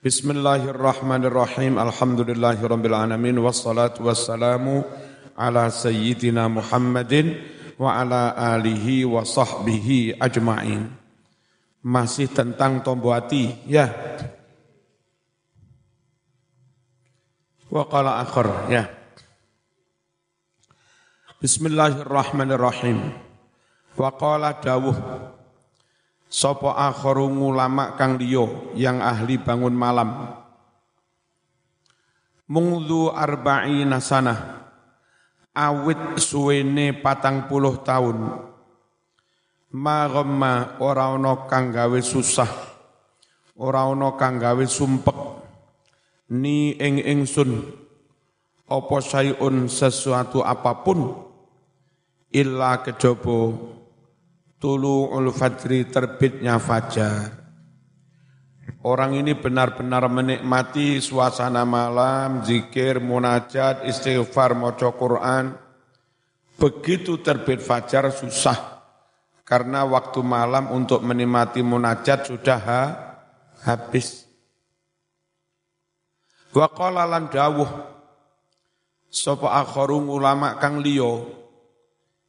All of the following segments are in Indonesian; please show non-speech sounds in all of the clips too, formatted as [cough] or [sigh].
Bismillahirrahmanirrahim. Alhamdulillahirabbil alamin wassalatu wassalamu ala sayyidina Muhammadin wa ala alihi wa sahbihi ajma'in. Masih tentang tombo hati, ya. Wa qala akhar, ya. Bismillahirrahmanirrahim. Wa qala dawuh Sopo akharu ulama kang liyo yang ahli bangun malam. Mungdu arba'ina sana awit suwene patang puluh tahun. Ma ghamma ora ana kang gawe susah. Ora ana kang gawe sumpek. Ni ing ingsun apa sayun sesuatu apa pun illa kejaba tulu'ul fajri terbitnya fajar. Orang ini benar-benar menikmati suasana malam, zikir, munajat, istighfar, moco Quran. Begitu terbit fajar susah. Karena waktu malam untuk menikmati munajat sudah ha, habis. Wa dawuh sapa akharu ulama kang liya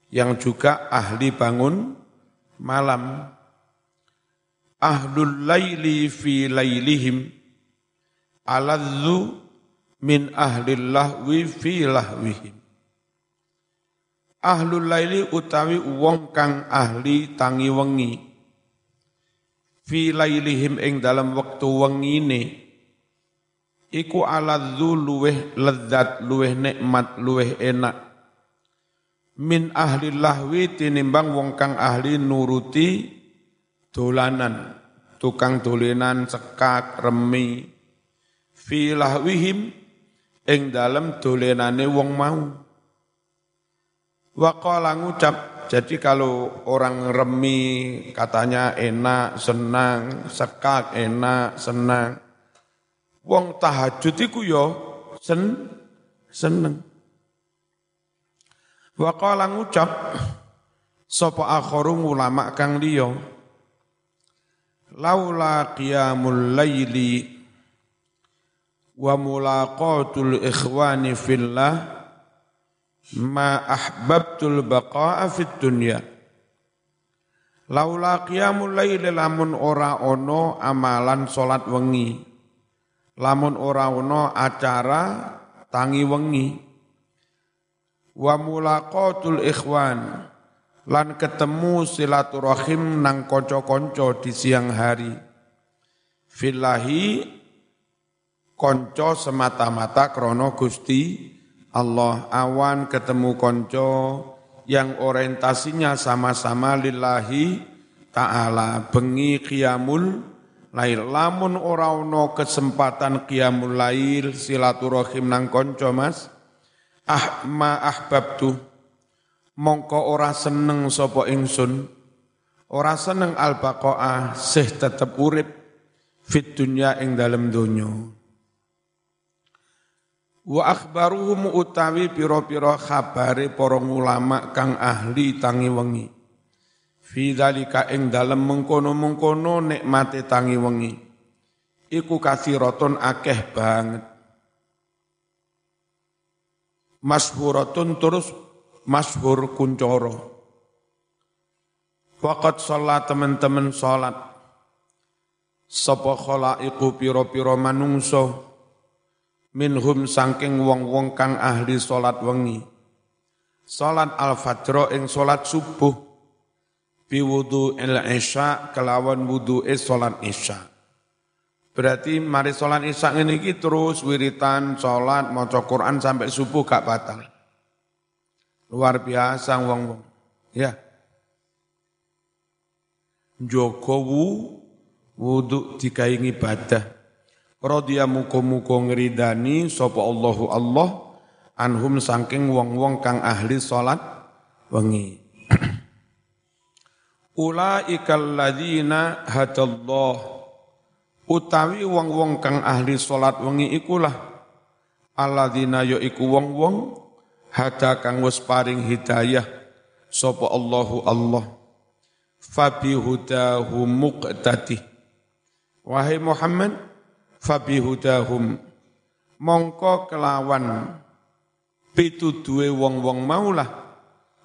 yang juga ahli bangun malam ahlul laili fi lailihim aladzu min ahlil lahwi fi lahwihim. Ahlul laili utawi wong kang ahli tangi wengi. Fi lailihim ing dalam wektu wengine. Iku aladzu luweh lezat luweh nikmat luweh enak min ahli lahwi tinimbang wong kang ahli nuruti dolanan tukang dolenan cekak remi. Fi lahwihim ing dalem dolenane wong mau. Wa qala ngucap jadi kalau orang remi katanya enak senang sekak enak senang. Wong tahajud iku yo sen seneng Wa qala ngucap sapa akharu ulama kang liya? Laula qiyamul laili wa mulaqatul ikhwani fillah ma ahbabtul baqa'a fid dunya. Laula qiyamul laili lamun ora ono amalan salat wengi lamun ora ono acara tangi wengi wa mulaqatul ikhwan. Lan ketemu silaturahim nang konco-konco di siang hari. Fillahi konco semata-mata krono Gusti Allah. Awan ketemu konco yang orientasinya sama-sama lillahi ta'ala. Bengi qiyamul lail. Lamun ora ono kesempatan qiyamul lail silaturahim nang konco Mas ah ma ahbabtu. Mongko ora seneng sapa ingsun. Ora seneng al baqaah sih tetep urip fit dunya ing dalem donya. Wa akhbaruhum utawi pira-pira khabare para ulama kang ahli tangi wengi. Fi dzalika ing dalem mengkono-mengkono nikmate tangi wengi. Iku kasiratun akeh banget mashuratun terus mashur kuncoro. Waqat sholat teman-teman sholat. Sopo iku piro-piro manungso. Minhum sangking wong-wong kang ahli sholat wengi. Sholat al-fajro ing sholat subuh. Biwudu il-isya kelawan wudu sholat isya. Berarti mari sholat isya ini terus wiritan, sholat, maca Quran sampai subuh gak batal. Luar biasa wong-wong. Ya. Jokowu wudu dikai ibadah. Radhiya muka-muka ngeridani sapa Allahu Allah anhum saking wong-wong kang ahli salat wengi. [clears throat] Ulaikal ladzina hadallahu utawi wong-wong kang ahli salat wengi ikulah. Alladzina ya iku wong-wong hada kang wis paring hidayah sapa Allahu Allah. Fabi hudahu muqtadi. Wahai Muhammad fabihudahum. Mongko kelawan. Pituduhe wong-wong maulah.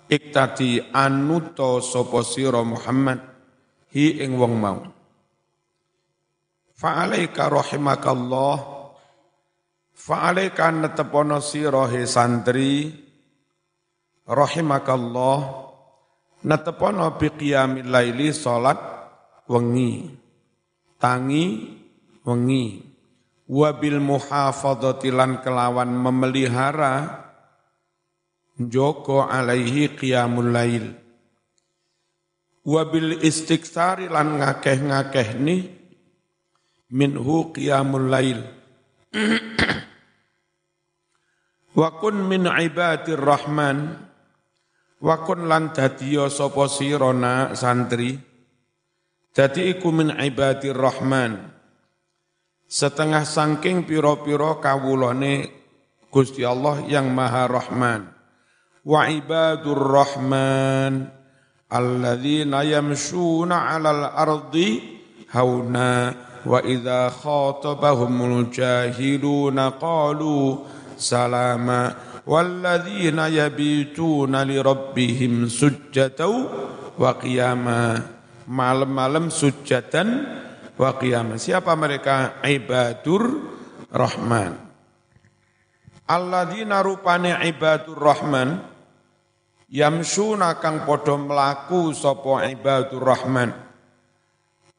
Iktadi anuto sapa sira Muhammad. Hi ing wong mau fa'alaika rahimakallah. Fa'alaika netepono sira he santri. Rahimakallah. Netepono bi qiyamil laili salat wengi. Tangi wengi. Wabil muhafadzati lan kelawan memelihara. Joko alaihi qiyamul lail. Wabil istiksari lan ngakeh-ngakeh ni minhu qiyamul lail. Wa kun min ibadir rahman. Wa kun lan dadiya sapa sirona santri. Dadi iku min ibadir rahman. Setengah sangking piro-piro kawulane Gusti Allah yang Maha Rahman. Wa ibadur Rahman. Alladzina yamshuna 'alal ardi hauna wa idza khatabahumul jahiluna qalu salama walladzina yabituna li rabbihim qiyama malam-malam sujjatan wa qiyamah. Siapa mereka? Ibadur Rahman. Alladzina rupane ibadur Rahman yamsuna kang padha mlaku sapa ibadur Rahman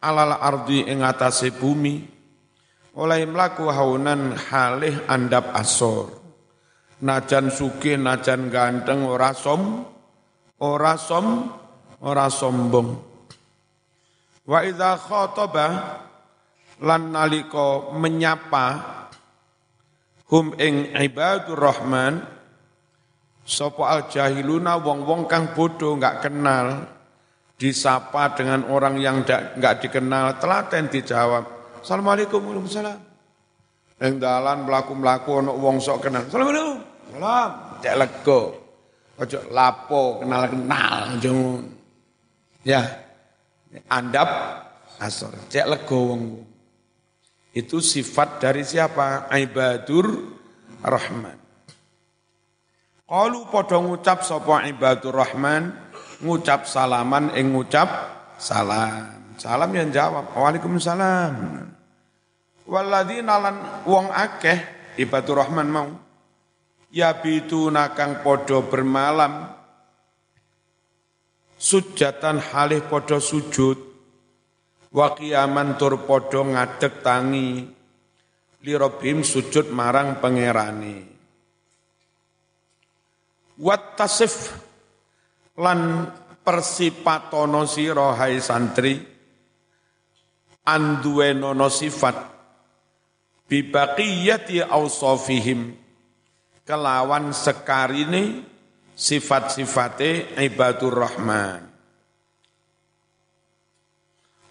alal ardi ing atase bumi oleh mlaku haunan halih andap asor. Najan suki najan ganteng ora som ora som ora sombong. Wa idza khataba lan nalika menyapa hum ing ibadur rahman sapa al jahiluna wong-wong kang bodoh enggak kenal disapa dengan orang yang enggak dikenal. Telaten dijawab Assalamualaikum Waalaikumsalam Ing dalan mlaku-mlaku ana wong sok kenal. Assalamualaikum. Salam. Cek lega. Ojo lapo kenal-kenal ya. Andap asor. Cek lego wong. Itu sifat dari siapa? Ibadur Rahman. Qalu padha ngucap sapa ibadur Rahman, ngucap salaman ing ngucap salam. Salam yang jawab, Waalaikumsalam. Walladzina lan wong akeh ibadur Rahman mau ya bitu nakang podo bermalam sujatan halih podo sujud wa tur podo ngadeg tangi lirobhim sujud marang pangerane wat tasif lan persipatono sira hai santri anduwenono sifat bibaqiyati ausafihim kelawan sekarine sifat-sifate ibadur rahman.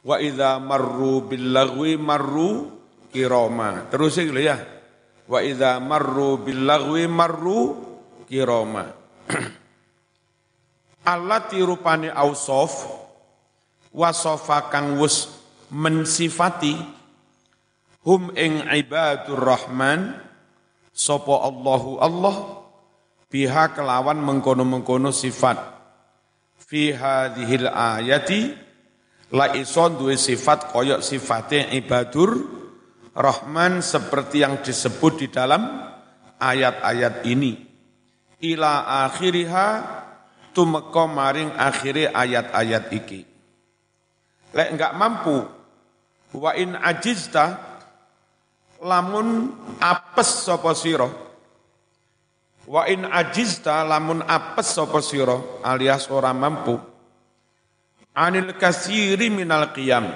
Wa idza marru bil lagwi marru kiroma. Terus gitu ya. Wa idza marru bil lagwi marru kiroma. [clears throat] Allati rupane ausof wasofa kang wus mensifati hum ing ibadur rahman sapa Allahu Allah biha kelawan mengkono-mengkono sifat. Fi hadhil ayati la ison duwe sifat koyok sifatnya ibadur rahman seperti yang disebut di dalam ayat-ayat ini. Ila akhiriha tumeka maring akhiri ayat-ayat iki. Lek enggak mampu wa in ajizta lamun apes sapa sira? Wa in ajizta lamun apes sapa sira alias ora mampu? Anil kasiri minal qiyam.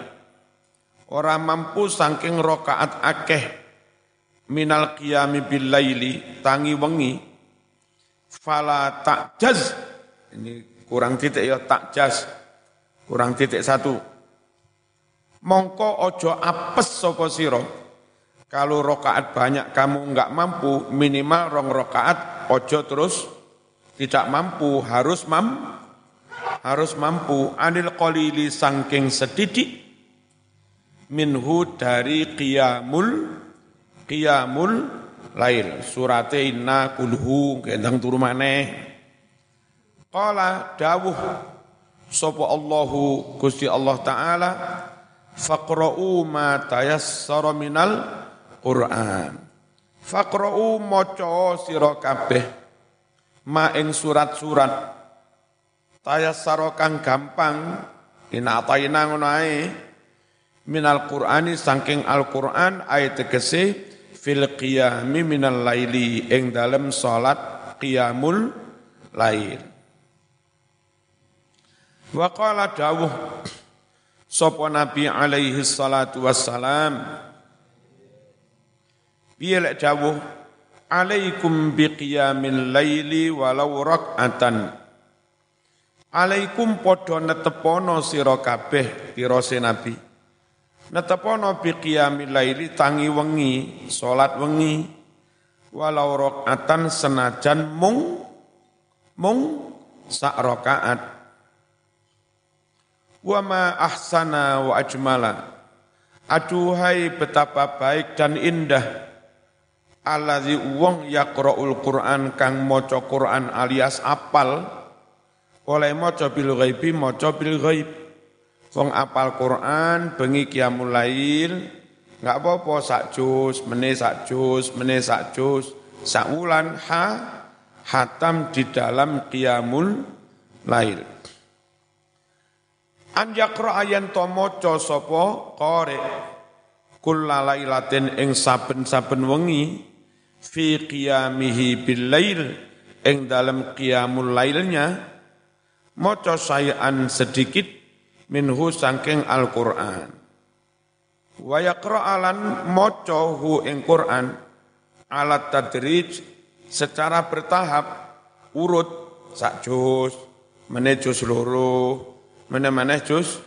Ora mampu saking rakaat akeh minal qiyami bil laili tangi wengi. Fala takjaz ini kurang titik ya takjaz kurang titik satu. Mongko ojo apes sapa sira. Kalau rokaat banyak kamu enggak mampu, minimal rong rokaat, ojo terus tidak mampu, harus mam, harus mampu. Anil kolili sangking sedidik, minhu dari qiyamul qiyamul lail. Surate inna kulhu kendang turu maneh qala dawuh sapa Allahu Gusti Allah taala faqra'u ma tayassara minal Qur'an. Faqra'u maca sira kabeh ma ing surat-surat. Tayassara kang gampang ina ataina ngono ae. Minal Qur'ani saking Al-Qur'an ayat tegese fil qiyami minal laili ing dalem salat qiyamul lail wa qala dawuh sapa nabi alaihi salatu wassalam piye lek dawuh alaikum biqiyamil laili walau rak'atan alaikum padha netepono sira kabeh pirose nabi. Netepono biqiyamil laili tangi wengi salat wengi walau rak'atan senajan mung mung sak rakaat Wa ma ahsana wa ajmala. Aduhai betapa baik dan indah Alladzi wong yaqra'ul Qur'an kang maca Qur'an alias apal oleh maca bil ghaibi maca bil ghaib. Wong apal Qur'an bengi qiyamul lail enggak apa-apa sak juz, meneh sak juz, meneh sak juz, sak wulan ha hatam di dalam qiyamul lail. An yakra ayan to maca sapa? Qari. Kullalailatin ing saben-saben wengi. Fi qiyamihi bil lail ing dalam qiyamul lailnya. Maca sayan sedikit minhu sangking Al-Qur'an. Wa yaqra alan maca hu ing Qur'an. Alat tadrij secara bertahap urut sak juz loro mana-mana jus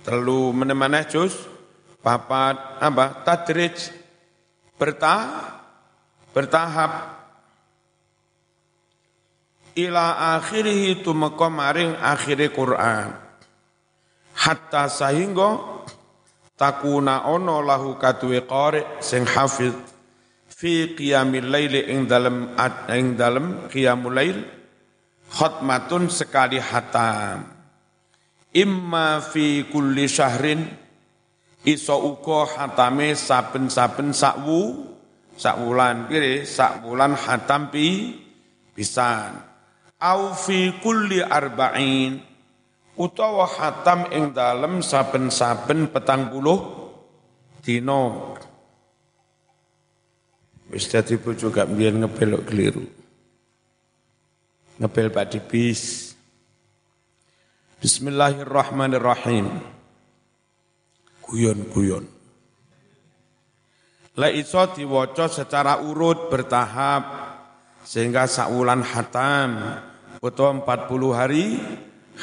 telu mana-mana jus papat apa tadrij. Bertah bertahap. Ila akhirih tumeka maring akhire Quran. Hatta sehingga takuna ono lahu katwe qari sing hafiz fi qiyamil laili ing dalem ing dalem qiyamul lail khatmatun sekali hatam imma fi kulli syahrin iso uga hatame saben-saben sakwu sak wulan kire sak wulan hatam pi pisan. Au fi kulli arba'in utawa hatam ing dalem saben-saben petang puluh dino wis dadi bojo gak mbiyen ngebelok keliru. Ngebel pak bis Bismillahirrahmanirrahim. Guyon-guyon. La iso diwaca secara urut bertahap sehingga saulan hatam utawa 40 hari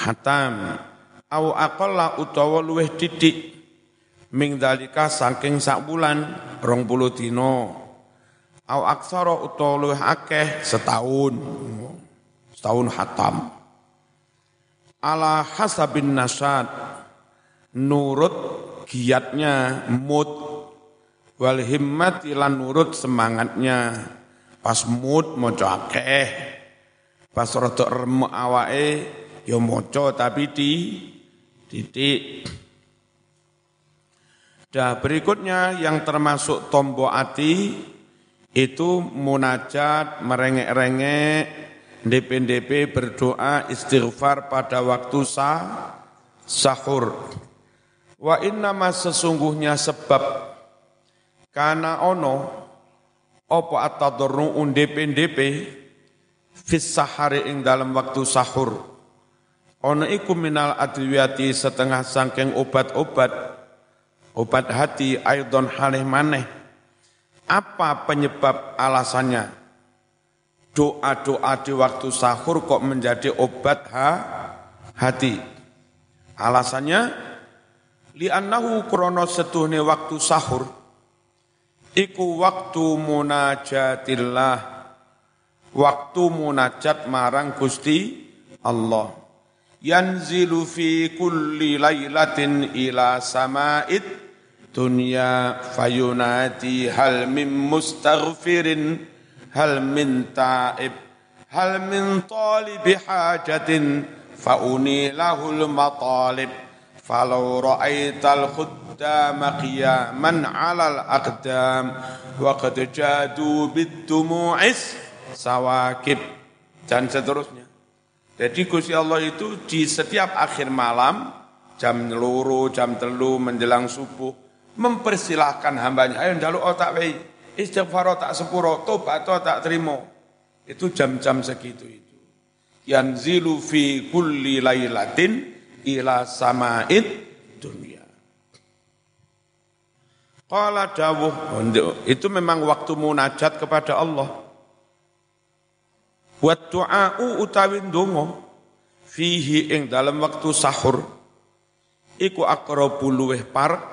hatam au aqalla utawa luweh titik ming dalika saking sak bulan 20 dina au aksara utawa luweh akeh setahun setahun hatam ala hasabin nasad. Nurut giatnya mood. Wal himmat nurut semangatnya. Pas mood moco akeh. Pas rada remuk awake ya moco tapi di titik. Dah berikutnya yang termasuk tombol ati itu munajat merengek-rengek DP-DP berdoa istighfar pada waktu sah, sahur. Wa inna mas sesungguhnya sebab karena ono opo atadurru DP-DP fis sahari ing dalam waktu sahur. Ono iku minal adwiyati setengah sangking obat-obat obat hati aidon halih maneh. Apa penyebab alasannya? Doa-doa di waktu sahur kok menjadi obat ha, hati. Alasannya li'annahu krono setuhne waktu sahur iku waktu munajatillah waktu munajat marang Gusti Allah yanzilu fi kulli lailatin ila sama'id dunya fayunati hal min mustaghfirin hal min ta'ib hal min talibi hajatin fauni lahul matalib. Falau ra'aital khuddama qiyaman 'alal aqdam wa qad jadu bid dumu'is sawakib. Dan seterusnya. Jadi Gusti Allah itu di setiap akhir malam, jam luru, jam telu, menjelang subuh, mempersilahkan hambanya, ayo ndalu otak wei, istighfar tak sepuro, tobat tak terima. Itu jam-jam segitu itu. Yanzilu fi kulli lailatin ila sama'id dunia. Qala dawuh, itu memang waktu munajat kepada Allah. Wa du'a'u utawi ndonga fihi ing dalam waktu sahur iku aqrabu luweh parek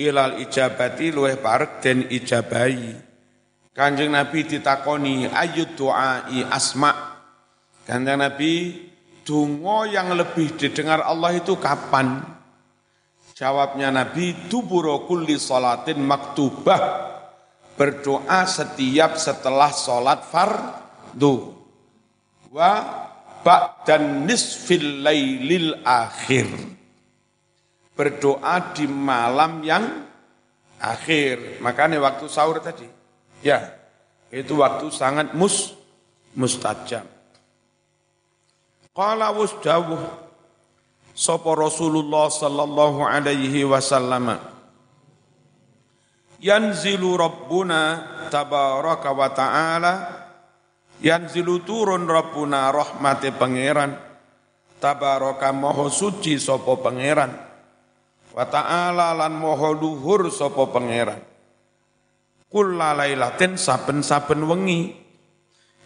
ilal ijabati luweh parek den ijabahi. Kanjeng Nabi ditakoni ayu du'ai asma. Kanjeng Nabi dungo yang lebih didengar Allah itu kapan? Jawabnya Nabi duburo kulli salatin maktubah. Berdoa setiap setelah sholat far du wa ba'dan nisfil lailil akhir berdoa di malam yang akhir. Makanya waktu sahur tadi. Ya itu waktu sangat mus mustajab. Qala wasdawuh sapa Rasulullah sallallahu alaihi wasallam yanzilu rabbuna tabaraka wa ta'ala Yanzilu turun Rabbuna rahmati pangeran tabaraka moho suci sopo pangeran wa ta'ala lan moho luhur sopo pangeran. Kulla lailatin saben-saben wengi.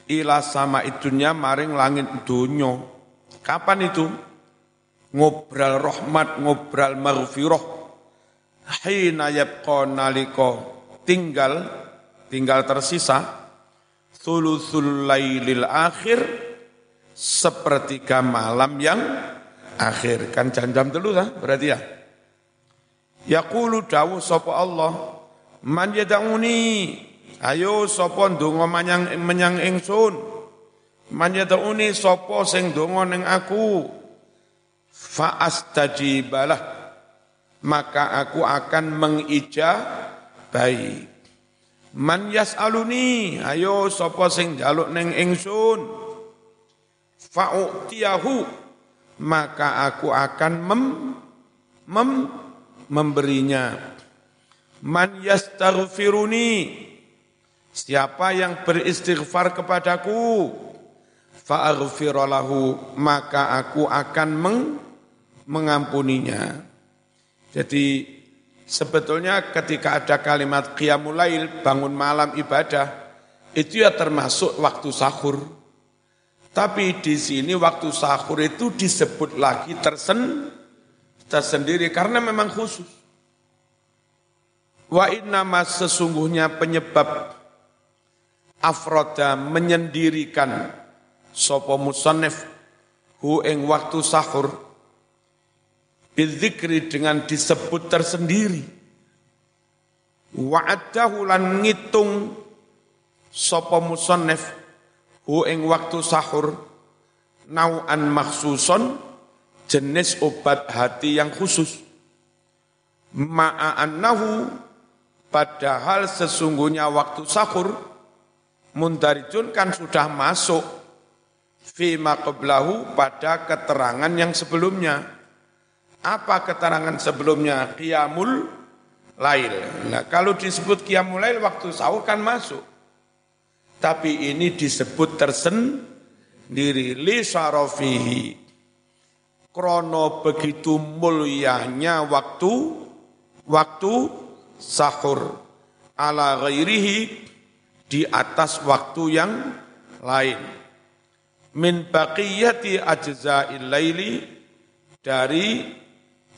Ila sama itunya maring langit dunyo kapan itu? Ngobrol rahmat ngobrol maghfirah. Hina yabqa naliko tinggal tinggal tersisa. Thuluthul lailil akhir sepertiga malam yang akhir. Kan jam-jam dulu lah berarti ya yaqulu dawuh sapa Allah man yad'uni? Ayo sapa ndonga menyang menyang ingsun? Man yad'uni? Sapa sing ndonga ning aku? Fa astajibalah maka aku akan mengijabahi Man yas'aluni, ayo sapa sing jaluk ning ingsun. Fa'utiyahu, maka aku akan mem, mem, memberinya. Man yastaghfiruni, siapa yang beristighfar kepadaku, fa'aghfiralahu, maka aku akan meng, mengampuninya. Jadi Sebetulnya ketika ada kalimat qiyamul bangun malam ibadah, itu ya termasuk waktu sahur. Tapi di sini waktu sahur itu disebut lagi tersen, tersendiri karena memang khusus. Wa innama sesungguhnya penyebab afroda menyendirikan sopo musannif hu ing waktu sahur Bidzikri dengan disebut tersendiri. Wa'adahu lan ngitung sapa musannif hu ing waktu sahur nau'an maksuson jenis obat hati yang khusus. Ma'annahu padahal sesungguhnya waktu sahur mundarijun kan sudah masuk fi maqblahu pada keterangan yang sebelumnya apa keterangan sebelumnya? Qiyamul lail. Nah, kalau disebut qiyamul lail waktu sahur kan masuk. Tapi ini disebut tersendiri li syarafihi. Krono begitu mulianya waktu waktu sahur ala ghairihi di atas waktu yang lain. Min baqiyati ajza'il laili dari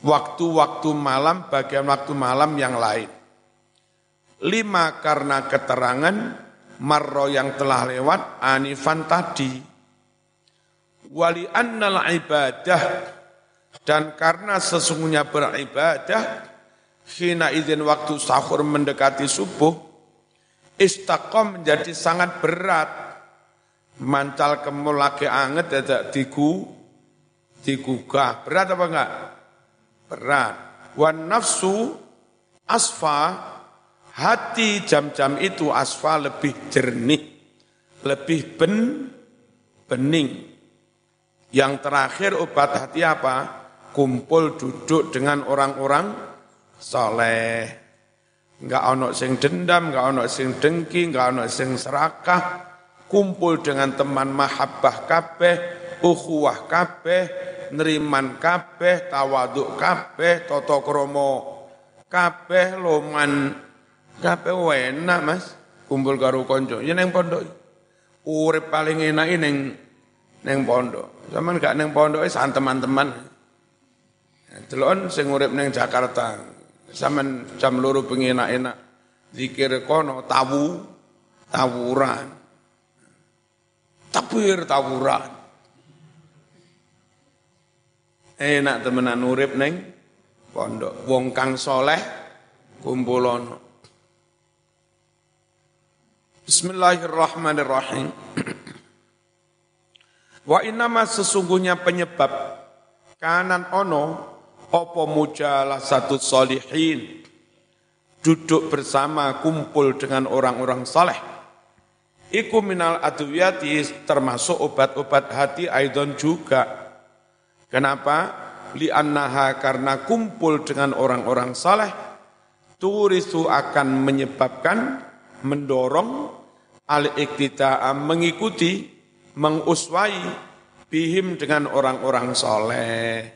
waktu-waktu malam bagian waktu malam yang lain. Lima karena keterangan marro yang telah lewat anifan tadi. Wali annal ibadah dan karena sesungguhnya beribadah Hina izin waktu sahur mendekati subuh, istaqom menjadi sangat berat. Mancal kemul lagi anget ada digu, digugah. Berat apa enggak? Berat. Wan nafsu asfa, hati jam-jam itu asfa lebih jernih, lebih ben, bening. Yang terakhir obat hati apa? Kumpul duduk dengan orang-orang soleh. Enggak ono sing dendam, enggak ono sing dengki, enggak ono sing serakah. Kumpul dengan teman mahabbah kabeh, ukhuwah kabeh, neriman kabeh, tawaduk kabeh, toto kromo kabeh, loman kabeh enak mas. Kumpul karo konco, ya neng pondok. Urip paling enak ini neng pondok. Zaman gak neng pondok, san teman-teman. Delon sing urip neng Jakarta, Zaman jam loro bengi enak-enak. Zikir kono tawu, tawuran. Takbir tawuran. Enak temenan urip neng pondok. Wong kang soleh kumpulono. Bismillahirrahmanirrahim. Wa inama sesungguhnya penyebab kanan ono opo mujalah satu solihin, duduk bersama, kumpul dengan orang-orang saleh. Iku minal adwiyati termasuk obat-obat hati aidon juga. Kenapa? Li'annaha karena kumpul dengan orang-orang saleh, turisu akan menyebabkan, mendorong, al-iktida'ah mengikuti, menguswai, bihim dengan orang-orang soleh.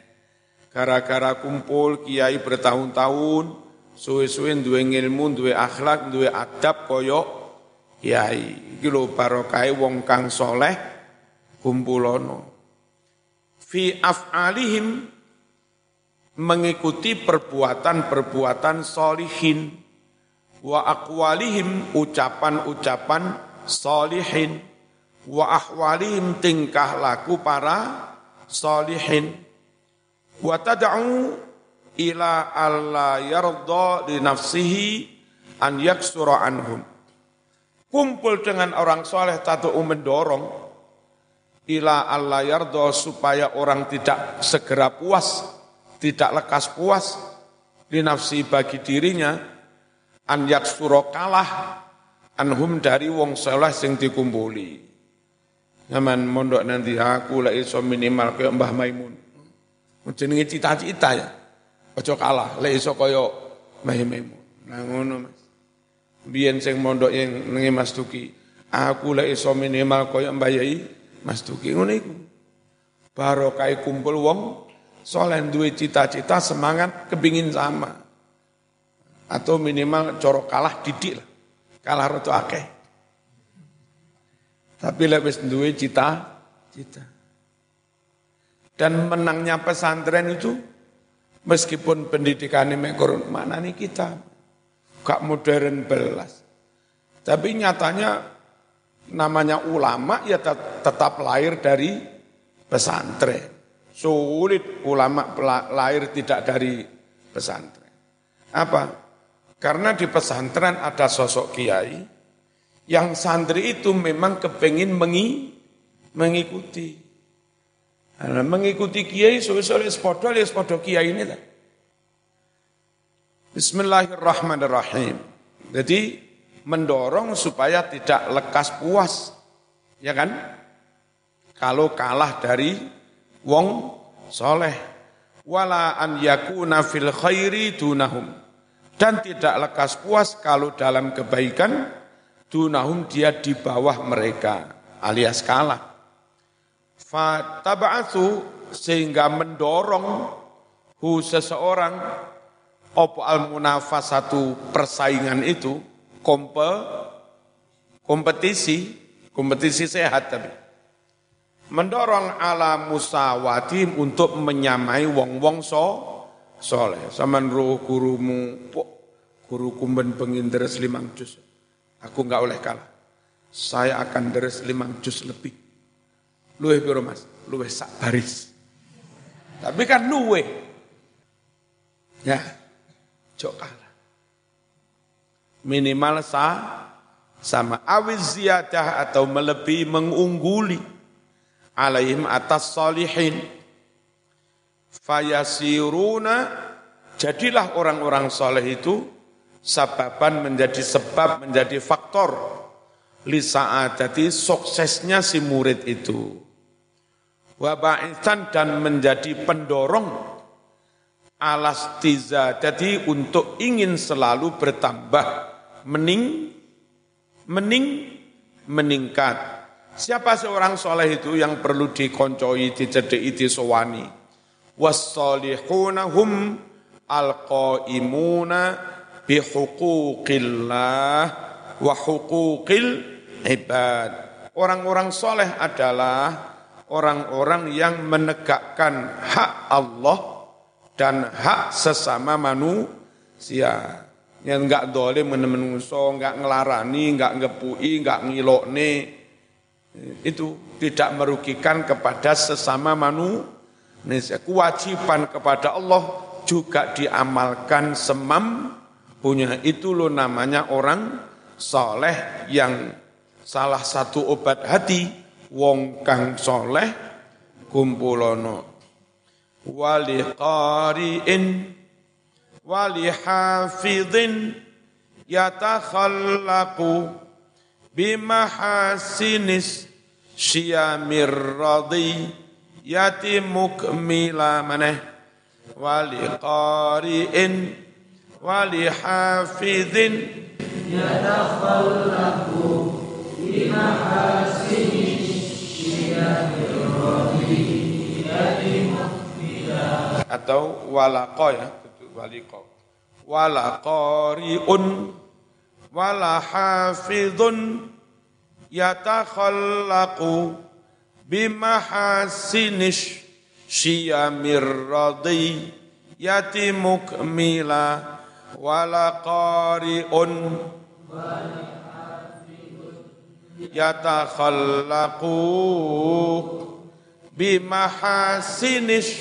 Gara-gara kumpul kiai bertahun-tahun, suwe-suwe duwe ilmu, duwe akhlak, duwe adab koyok kiai. Iki lho barokai wong kang soleh kumpulono. Fi af'alihim mengikuti perbuatan-perbuatan solihin wa akwalihim ucapan-ucapan solihin wa ahwalihim tingkah laku para solihin wa tad'u ila alla yarda li nafsihi an yaksura anhum. Kumpul dengan orang soleh tatu mendorong ila alla yarda supaya orang tidak segera puas, tidak lekas puas di nafsi bagi dirinya an yaksura kalah anhum dari wong soleh sing dikumpuli. Zaman mondok nanti aku lah iso minimal kayak Mbah Maimun. Jenenge cita-cita ya. Aja kalah, lek iso kaya mehememu. Nah ngono Mas. Biyen sing mondok yang nengi Mas Duki, aku lek iso minimal kaya mbayai Mas Duki ngono iku. Barokah kumpul wong soleh duwe cita-cita semangat kepingin sama. Atau minimal corok kalah didik lah. Kalah roto akeh. Tapi lek wis duwe cita, cita. Dan menangnya pesantren itu meskipun pendidikannya mekor mana nih kita gak modern belas. Tapi nyatanya namanya ulama ya tetap lahir dari pesantren. Sulit ulama lahir tidak dari pesantren. Apa? Karena di pesantren ada sosok kiai yang santri itu memang kepingin mengi, mengikuti. Nah, mengikuti kiai suwe-suwe sepodo ya kiai ini lah. Bismillahirrahmanirrahim. Jadi mendorong supaya tidak lekas puas. Ya kan? Kalau kalah dari wong soleh. Wala an yakuna fil khairi dunahum. Dan tidak lekas puas kalau dalam kebaikan dunahum dia di bawah mereka alias kalah. Fataba'athu sehingga mendorong hu seseorang opo al satu persaingan itu kompe, kompetisi kompetisi sehat tapi. Mendorong ala musawati untuk menyamai wong-wong so soleh. Saman roh gurumu guru kumben pengin deres limang jus aku nggak oleh kalah saya akan deres limang jus lebih luwe piro Mas? Luwe sak baris. Tapi kan luwe. Ya. Ojo kalah. Minimal sa sama awiz ziyadah atau melebihi mengungguli alaihim atas salihin fayasiruna jadilah orang-orang soleh itu sababan menjadi sebab menjadi faktor li jadi suksesnya si murid itu wabaitan dan menjadi pendorong alas tiza jadi untuk ingin selalu bertambah mening mening meningkat. Siapa seorang soleh itu yang perlu dikoncoi, dicedeki, disowani? Wassalihuna hum alqaimuna bihuquqillah wa huquqil ibad. Orang-orang soleh adalah orang-orang yang menegakkan hak Allah dan hak sesama manusia yang enggak dolim menungso, enggak ngelarani, enggak ngepui, enggak ngilokne, itu tidak merugikan kepada sesama manusia. Kewajiban kepada Allah juga diamalkan semam punya itu lo namanya orang soleh yang salah satu obat hati. Wong kang soleh kumpulono. Wali qari'in wali hafidhin yatakhallaku bimahasinis syamir radhi yati mukmila maneh. Wali qari'in ولحافظ يتخلق بمحاسن الشيخ atau walako ya waliko walakoriun walahafidun yatakhallaqu bimahasinish syamir radiyati mukmila wala qari'un. Yatakhallaqu bimahasinish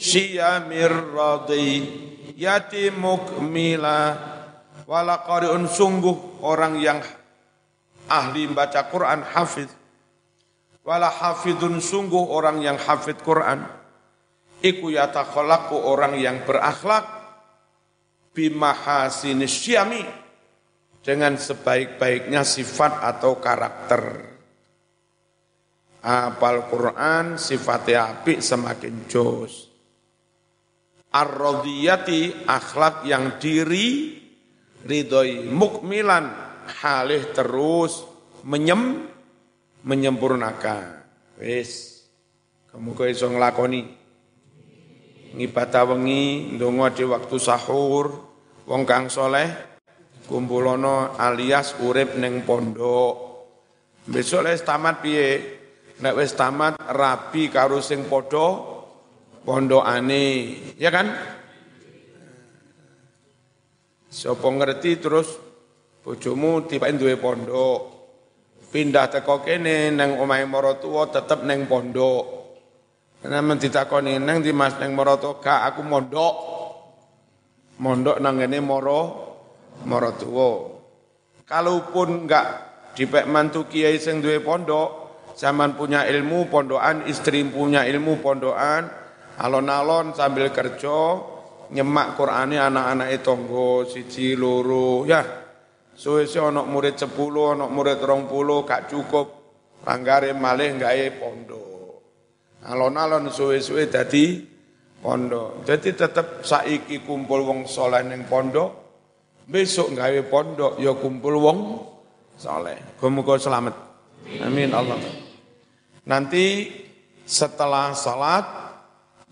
syiyamir radhi. Yati mukmila wala qari'un sungguh orang yang ahli baca Quran hafiz wala hafidun sungguh orang yang hafid Quran. Iku yatakhalaqu orang yang berakhlak bimahasini syami. Dengan sebaik-baiknya sifat atau karakter. Apal Quran sifatnya api semakin jos ar-radiyati akhlak yang diri. Ridhoi mukmilan halih terus menyem menyempurnakan. Wis. Kamu kok iso nglakoni ngibadah wengi ndonga di waktu sahur wong kang soleh kumpulono alias urip ning pondok besok les tamat piye nek wis tamat rapi karo sing padha pondokane, ya kan? Sopo ngerti terus bojomu tiba duwe pondok. Pindah teko kene nang omahe maratuwa tetep neng pondok. Men ditakoni nang di Mas nang maratuwa gak aku mondok. Mondok nang ngene moro maratuwa. Kalaupun enggak dipek mantu kiai sing duwe pondok, zaman punya ilmu pondokan, istri punya ilmu pondokan, alon-alon sambil kerja nyemak Qur'ane anak-anak tonggo siji loro ya suwe-suwe ana murid 10 ana murid 20 gak cukup langgare malih gawe pondok alon-alon suwe-suwe dadi pondok jadi tetap saiki kumpul wong soleh ning pondok besok gawe pondok ya kumpul wong soleh muga selamat amin Allah nanti setelah salat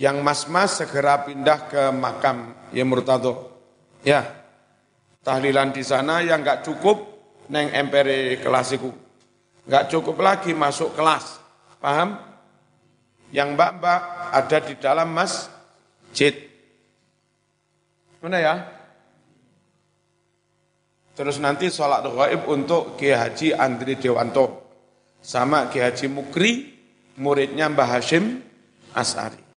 yang mas-mas segera pindah ke makam ya murtado. Ya, tahlilan di sana yang nggak cukup neng empere kelasiku. Nggak cukup lagi masuk kelas. Paham? Yang mbak-mbak ada di dalam masjid. Mana ya? Terus nanti sholat gaib untuk Kiai Haji Andri Dewanto. Sama Kiai Haji Mukri, muridnya Mbah Hashim As'ari.